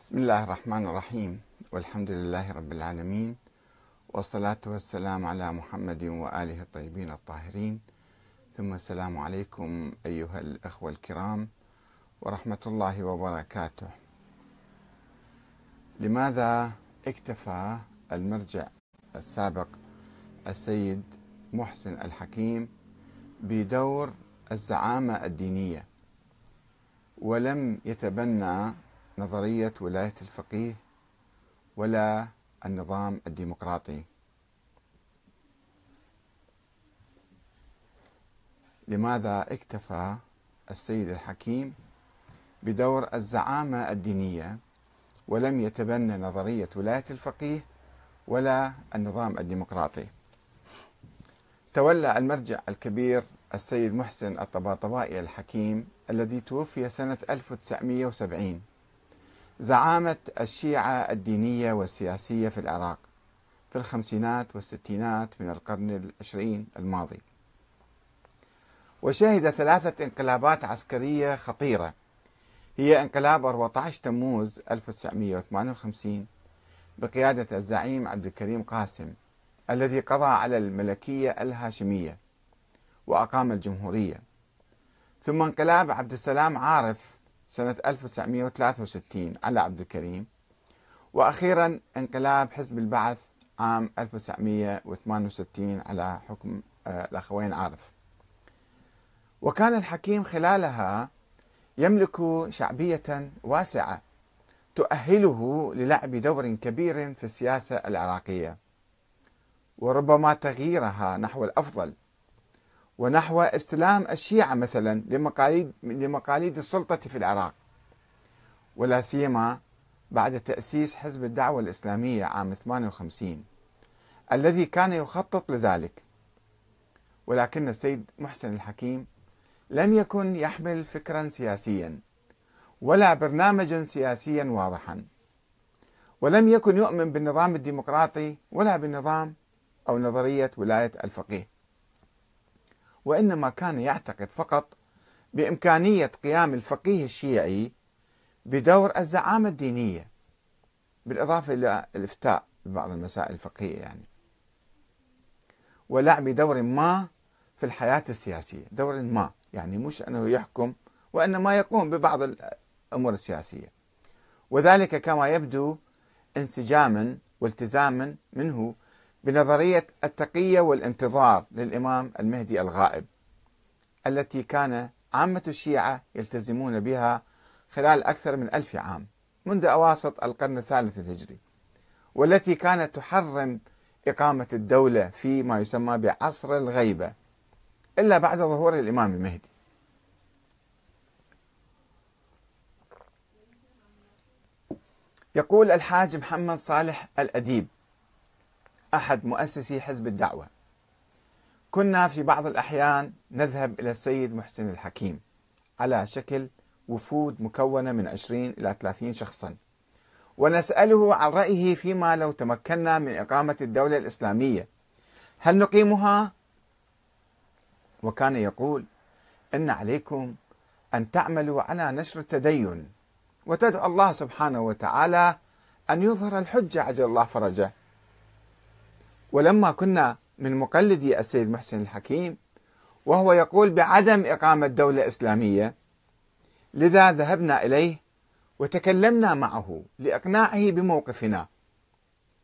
بسم الله الرحمن الرحيم والحمد لله رب العالمين والصلاة والسلام على محمد وآله الطيبين الطاهرين. ثم السلام عليكم أيها الأخوة الكرام ورحمة الله وبركاته. لماذا اكتفى المرجع السابق السيد محسن الحكيم بدور الزعامة الدينية؟ ولم يتبنى نظرية ولاية الفقيه ولا النظام الديمقراطي. لماذا اكتفى السيد الحكيم بدور الزعامة الدينية ولم يتبنى نظرية ولاية الفقيه ولا النظام الديمقراطي؟ تولى المرجع الكبير السيد محسن الطباطبائي الحكيم الذي توفي سنة 1970 زعامة الشيعة الدينية والسياسية في العراق في الخمسينات والستينات من القرن العشرين الماضي. وشهد ثلاثة انقلابات عسكرية خطيرة. هي انقلاب 14 تموز 1958 بقيادة الزعيم عبد الكريم قاسم الذي قضى على الملكية الهاشمية وأقام الجمهورية. ثم انقلاب عبد السلام عارف سنة 1963 على عبد الكريم. وأخيرا انقلاب حزب البعث عام 1968 على حكم آه، الأخوين عارف. وكان الحكيم خلالها يملك شعبية واسعة تؤهله للعب دور كبير في السياسة العراقية. وربما تغييرها نحو الأفضل ونحو استلام الشيعة مثلا لمقاليد لمقاليد السلطة في العراق. ولا سيما بعد تأسيس حزب الدعوة الإسلامية عام 58 الذي كان يخطط لذلك. ولكن السيد محسن الحكيم لم يكن يحمل فكرا سياسيا ولا برنامجا سياسيا واضحا. ولم يكن يؤمن بالنظام الديمقراطي ولا بالنظام أو نظرية ولاية الفقيه. وإنما كان يعتقد فقط بإمكانية قيام الفقيه الشيعي بدور الزعامة الدينية بالإضافة إلى الإفتاء ببعض المسائل الفقهية يعني ولعب دور ما في الحياة السياسية دور ما يعني مش أنه يحكم وإنما يقوم ببعض الأمور السياسية. وذلك كما يبدو انسجاما والتزاما منه بنظرية التقية والانتظار للإمام المهدي الغائب التي كان عامة الشيعة يلتزمون بها خلال أكثر من ألف عام منذ أواسط القرن الثالث الهجري والتي كانت تحرم إقامة الدولة في ما يسمى بعصر الغيبة إلا بعد ظهور الإمام المهدي. يقول الحاج محمد صالح الأديب أحد مؤسسي حزب الدعوة. كنا في بعض الأحيان نذهب إلى السيد محسن الحكيم على شكل وفود مكونة من 20 إلى 30 شخصا. ونسأله عن رأيه فيما لو تمكنا من إقامة الدولة الإسلامية. هل نقيمها؟ وكان يقول إن عليكم أن تعملوا على نشر التدين وتدعو الله سبحانه وتعالى أن يظهر الحجة عجل الله فرجه. ولما كنا من مقلدي السيد محسن الحكيم وهو يقول بعدم إقامة دولة إسلامية لذا ذهبنا إليه وتكلمنا معه لإقناعه بموقفنا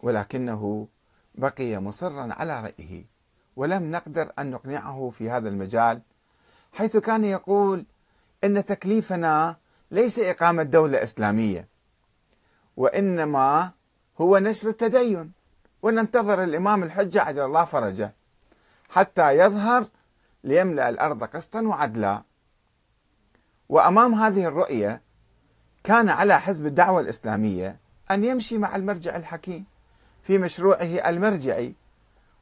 ولكنه بقي مصرا على رأيه ولم نقدر أن نقنعه في هذا المجال حيث كان يقول إن تكليفنا ليس إقامة دولة إسلامية وإنما هو نشر التدين. وننتظر الإمام الحجة عجل الله فرجه حتى يظهر ليملأ الأرض قسطا وعدلا. وأمام هذه الرؤية كان على حزب الدعوة الإسلامية أن يمشي مع المرجع الحكيم في مشروعه المرجعي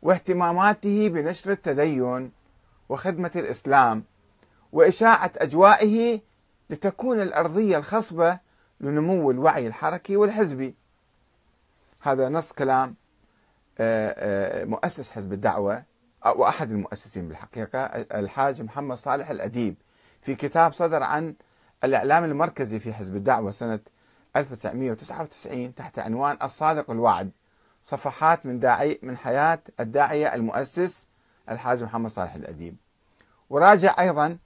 واهتماماته بنشر التدين وخدمة الإسلام وإشاعة أجوائه لتكون الأرضية الخصبة لنمو الوعي الحركي والحزبي. هذا نص كلام مؤسس حزب الدعوة أو أحد المؤسسين بالحقيقة الحاج محمد صالح الأديب في كتاب صدر عن الإعلام المركزي في حزب الدعوة سنة 1999 تحت عنوان الصادق الوعد صفحات من داعي من حياة الداعية المؤسس الحاج محمد صالح الأديب. وراجع أيضا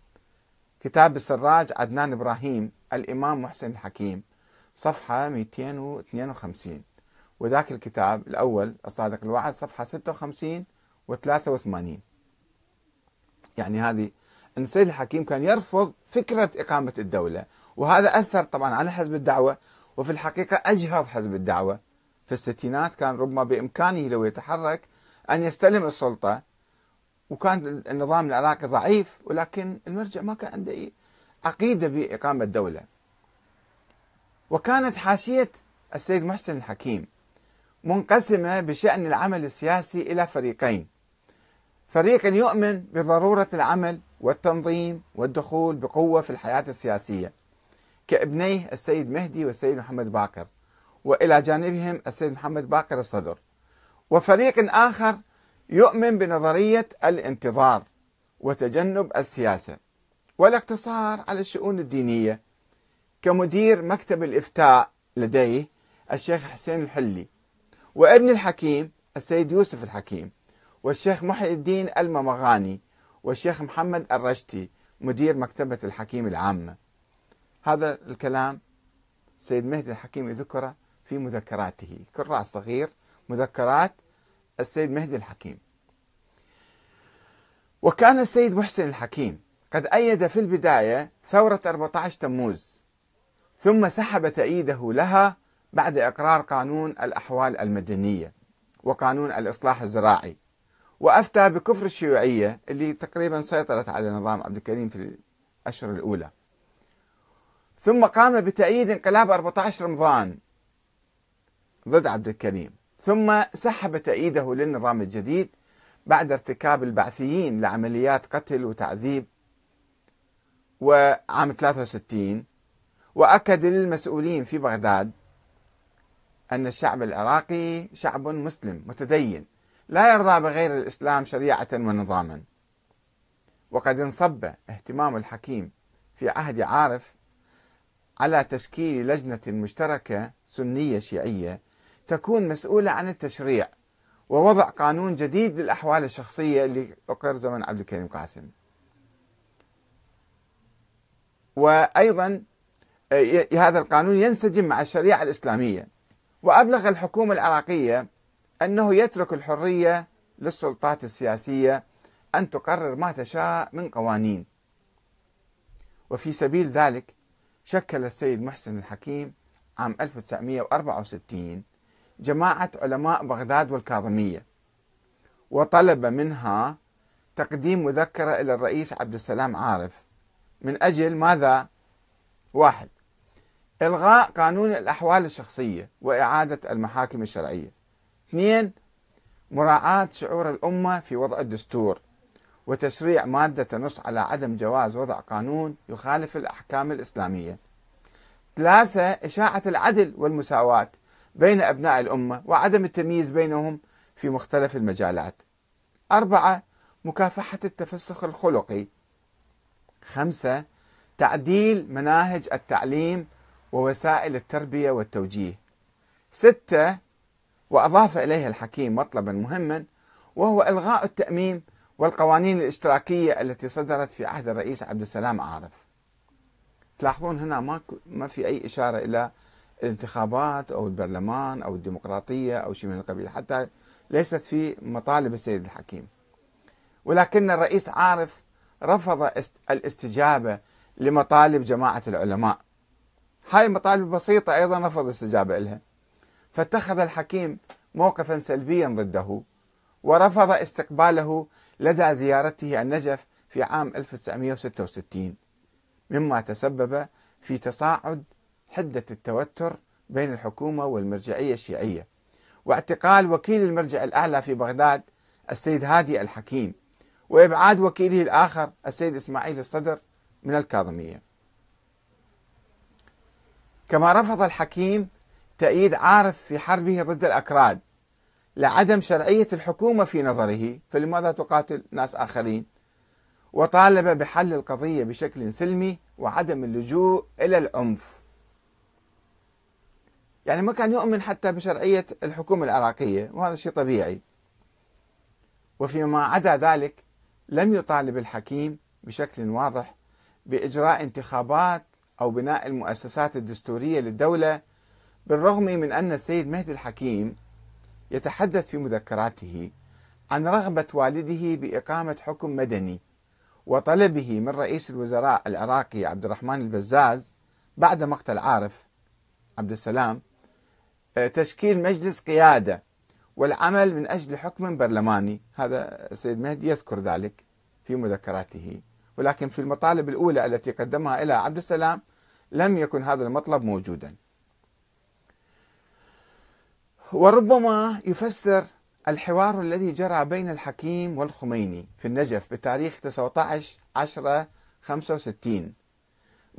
كتاب السراج عدنان إبراهيم الإمام محسن الحكيم صفحة 252 وذاك الكتاب الأول الصادق الوعد صفحة 56 و 83 يعني هذه أن السيد الحكيم كان يرفض فكرة إقامة الدولة وهذا أثر طبعا على حزب الدعوة وفي الحقيقة أجهض حزب الدعوة. في الستينات كان ربما بإمكانه لو يتحرك أن يستلم السلطة وكان النظام العراقي ضعيف ولكن المرجع ما كان عنده عقيدة بإقامة دولة وكانت حاشية السيد محسن الحكيم منقسمة بشأن العمل السياسي إلى فريقين. فريق يؤمن بضرورة العمل والتنظيم والدخول بقوة في الحياة السياسية كابنيه السيد مهدي والسيد محمد باكر وإلى جانبهم السيد محمد باكر الصدر. وفريق آخر يؤمن بنظرية الانتظار وتجنب السياسة والاقتصار على الشؤون الدينية كمدير مكتب الإفتاء لديه الشيخ حسين الحلي. وابن الحكيم السيد يوسف الحكيم والشيخ محي الدين الممغاني والشيخ محمد الرشتي مدير مكتبة الحكيم العامة. هذا الكلام سيد مهدي الحكيم ذكر في مذكراته. كراس صغير مذكرات السيد مهدي الحكيم. وكان السيد محسن الحكيم قد أيد في البداية ثورة 14 تموز ثم سحب تأييده لها بعد إقرار قانون الأحوال المدنية وقانون الإصلاح الزراعي. وأفتى بكفر الشيوعية اللي تقريبا سيطرت على نظام عبد الكريم في الأشهر الأولى. ثم قام بتأييد انقلاب 14 رمضان ضد عبد الكريم. ثم سحب تأييده للنظام الجديد بعد ارتكاب البعثيين لعمليات قتل وتعذيب وعام 63 وأكد للمسؤولين في بغداد أن الشعب العراقي شعب مسلم متدين لا يرضى بغير الإسلام شريعة ونظاما. وقد انصب اهتمام الحكيم في عهد عارف على تشكيل لجنة مشتركة سنية شيعية تكون مسؤولة عن التشريع ووضع قانون جديد للأحوال الشخصية اللي أقر زمن عبد الكريم قاسم. وأيضا هذا القانون ينسجم مع الشريعة الإسلامية. وأبلغ الحكومة العراقية أنه يترك الحرية للسلطات السياسية أن تقرر ما تشاء من قوانين وفي سبيل ذلك شكل السيد محسن الحكيم عام 1964 جماعة علماء بغداد والكاظمية وطلب منها تقديم مذكرة إلى الرئيس عبد السلام عارف من أجل ماذا؟ واحد إلغاء قانون الأحوال الشخصية وإعادة المحاكم الشرعية. اثنين مراعاة شعور الأمة في وضع الدستور وتشريع مادة تنص على عدم جواز وضع قانون يخالف الأحكام الإسلامية. ثلاثة إشاعة العدل والمساواة بين أبناء الأمة وعدم التمييز بينهم في مختلف المجالات. أربعة مكافحة التفسخ الخلقي. خمسة تعديل مناهج التعليم ووسائل التربية والتوجيه. ستة وأضاف إليها الحكيم مطلبا مهما وهو إلغاء التأميم والقوانين الاشتراكية التي صدرت في عهد الرئيس عبد السلام عارف. تلاحظون هنا ما ما في أي إشارة إلى الانتخابات أو البرلمان أو الديمقراطية أو شيء من القبيل حتى ليست في مطالب السيد الحكيم. ولكن الرئيس عارف رفض الاستجابة لمطالب جماعة العلماء. هاي المطالب بسيطة أيضا رفض الاستجابة لها فاتخذ الحكيم موقفا سلبيا ضده ورفض استقباله لدى زيارته النجف في عام 1966 مما تسبب في تصاعد حدة التوتر بين الحكومة والمرجعية الشيعية واعتقال وكيل المرجع الأعلى في بغداد السيد هادي الحكيم وإبعاد وكيله الآخر السيد إسماعيل الصدر من الكاظمية. كما رفض الحكيم تأييد عارف في حربه ضد الأكراد لعدم شرعية الحكومة في نظره فلماذا تقاتل ناس آخرين؟ وطالب بحل القضية بشكل سلمي وعدم اللجوء إلى العنف. يعني ما كان يؤمن حتى بشرعية الحكومة العراقية وهذا شيء طبيعي. وفيما عدا ذلك لم يطالب الحكيم بشكل واضح بإجراء انتخابات أو بناء المؤسسات الدستورية للدولة بالرغم من أن السيد مهدي الحكيم يتحدث في مذكراته عن رغبة والده بإقامة حكم مدني وطلبه من رئيس الوزراء العراقي عبد الرحمن البزاز بعد مقتل عارف عبد السلام آه، تشكيل مجلس قيادة والعمل من أجل حكم برلماني. هذا السيد مهدي يذكر ذلك في مذكراته. ولكن في المطالب الأولى التي قدمها إلى عبد السلام لم يكن هذا المطلب موجودا. وربما يفسر الحوار الذي جرى بين الحكيم والخميني في النجف بتاريخ 19 10 65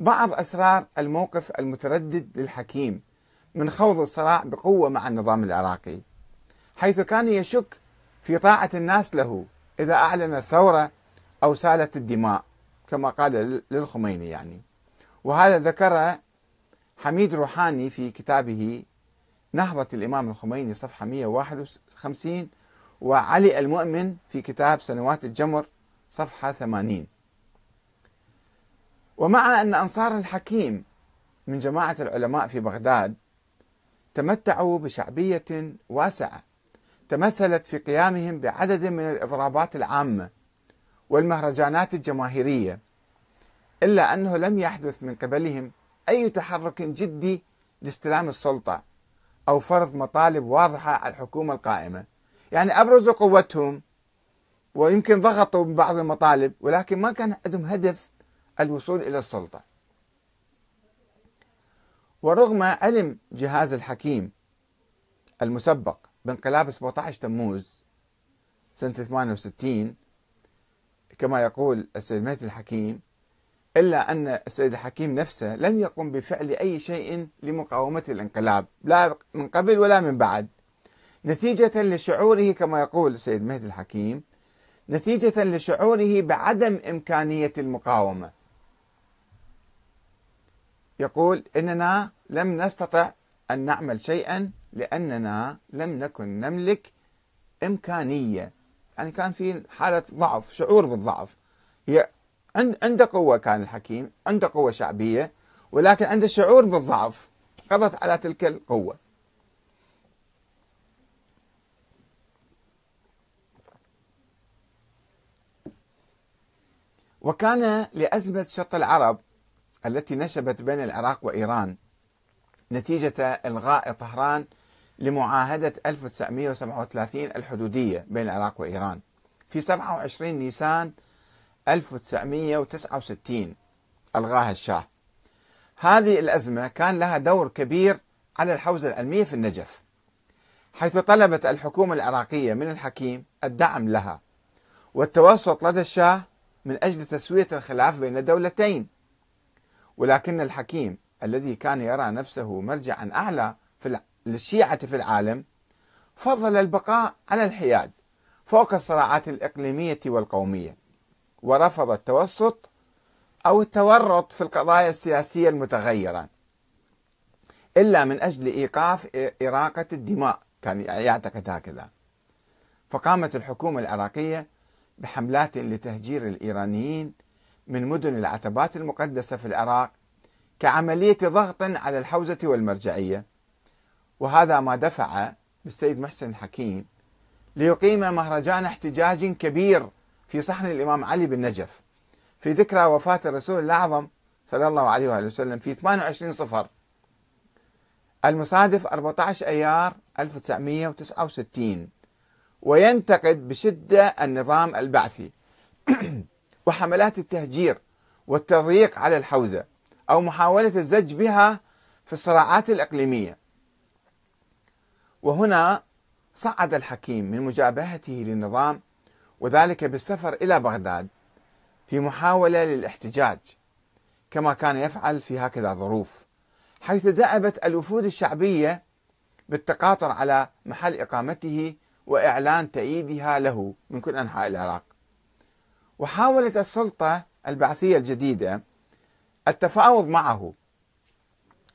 بعض أسرار الموقف المتردد للحكيم من خوض الصراع بقوة مع النظام العراقي حيث كان يشك في طاعة الناس له إذا أعلن الثورة أو سالت الدماء كما قال للخميني يعني. وهذا ذكر حميد روحاني في كتابه نهضة الإمام الخميني صفحة 151 وعلي المؤمن في كتاب سنوات الجمر صفحة 80 ومع أن أنصار الحكيم من جماعة العلماء في بغداد تمتعوا بشعبية واسعة تمثلت في قيامهم بعدد من الإضرابات العامة والمهرجانات الجماهيرية إلا أنه لم يحدث من قبلهم أي تحرك جدي لاستلام السلطة أو فرض مطالب واضحة على الحكومة القائمة. يعني أبرزوا قوتهم ويمكن ضغطوا ببعض المطالب ولكن ما كان عندهم هدف الوصول إلى السلطة. ورغم علم جهاز الحكيم المسبق بانقلاب 17 تموز سنة 68 كما يقول السيد مهدي الحكيم إلا أن السيد الحكيم نفسه لم يقم بفعل أي شيء لمقاومة الانقلاب لا من قبل ولا من بعد. نتيجة لشعوره كما يقول السيد مهدي الحكيم نتيجة لشعوره بعدم إمكانية المقاومة. يقول إننا لم نستطع أن نعمل شيئا لأننا لم نكن نملك إمكانية. يعني كان في حالة ضعف شعور بالضعف. هي عنده قوة كان الحكيم عنده قوة شعبية ولكن عنده شعور بالضعف. قضت على تلك القوة. وكان لأزمة شط العرب التي نشبت بين العراق وإيران نتيجة إلغاء طهران لمعاهدة 1937 الحدودية بين العراق وإيران. في 27 نيسان 1969 ألغاها الشاه. هذه الأزمة كان لها دور كبير على الحوزة العلمية في النجف حيث طلبت الحكومة العراقية من الحكيم الدعم لها والتوسط لدى الشاه من أجل تسوية الخلاف بين الدولتين. ولكن الحكيم الذي كان يرى نفسه مرجعا أعلى في للشيعة في العالم فضل البقاء على الحياد فوق الصراعات الإقليمية والقومية. ورفض التوسط أو التورط في القضايا السياسية المتغيرة إلا من أجل إيقاف إراقة الدماء كان يعتقد هكذا. فقامت الحكومة العراقية بحملات لتهجير الإيرانيين من مدن العتبات المقدسة في العراق كعملية ضغط على الحوزة والمرجعية. وهذا ما دفع بالسيد محسن الحكيم ليقيم مهرجان احتجاج كبير في صحن الإمام علي بالنجف في ذكرى وفاة الرسول الأعظم صلى الله عليه وآله وسلم في 28 صفر. المصادف 14 أيار 1969 وينتقد بشدة النظام البعثي وحملات التهجير والتضييق على الحوزة أو محاولة الزج بها في الصراعات الإقليمية. وهنا صعد الحكيم من مجابهته للنظام وذلك بالسفر إلى بغداد في محاولة للاحتجاج كما كان يفعل في هكذا ظروف حيث دأبت الوفود الشعبية بالتقاطر على محل إقامته وإعلان تأييدها له من كل أنحاء العراق. وحاولت السلطة البعثية الجديدة التفاوض معه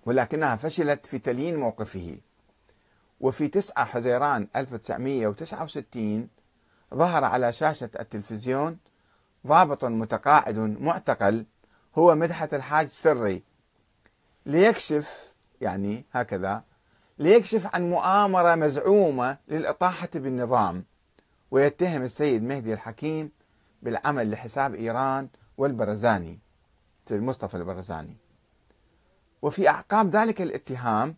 ولكنها فشلت في تليين موقفه. وفي 9 حزيران 1969 ظهر على شاشة التلفزيون ضابط متقاعد معتقل هو مدحت الحاج سري. ليكشف يعني هكذا ليكشف عن مؤامرة مزعومة للإطاحة بالنظام. ويتهم السيد مهدي الحكيم بالعمل لحساب إيران والبرزاني سيد مصطفى البرزاني. وفي أعقاب ذلك الاتهام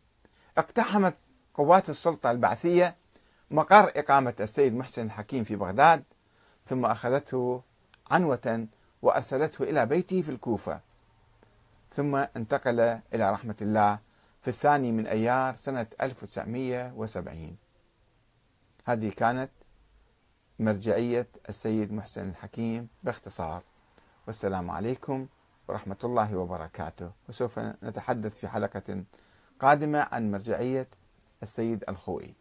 اقتحمت قوات السلطة البعثية مقر إقامة السيد محسن الحكيم في بغداد ثم أخذته عنوة وأرسلته إلى بيته في الكوفة. ثم انتقل إلى رحمة الله في الثاني من أيار سنة 1970 هذه كانت مرجعية السيد محسن الحكيم باختصار. والسلام عليكم ورحمة الله وبركاته. وسوف نتحدث في حلقة قادمة عن مرجعية السيد الخوئي.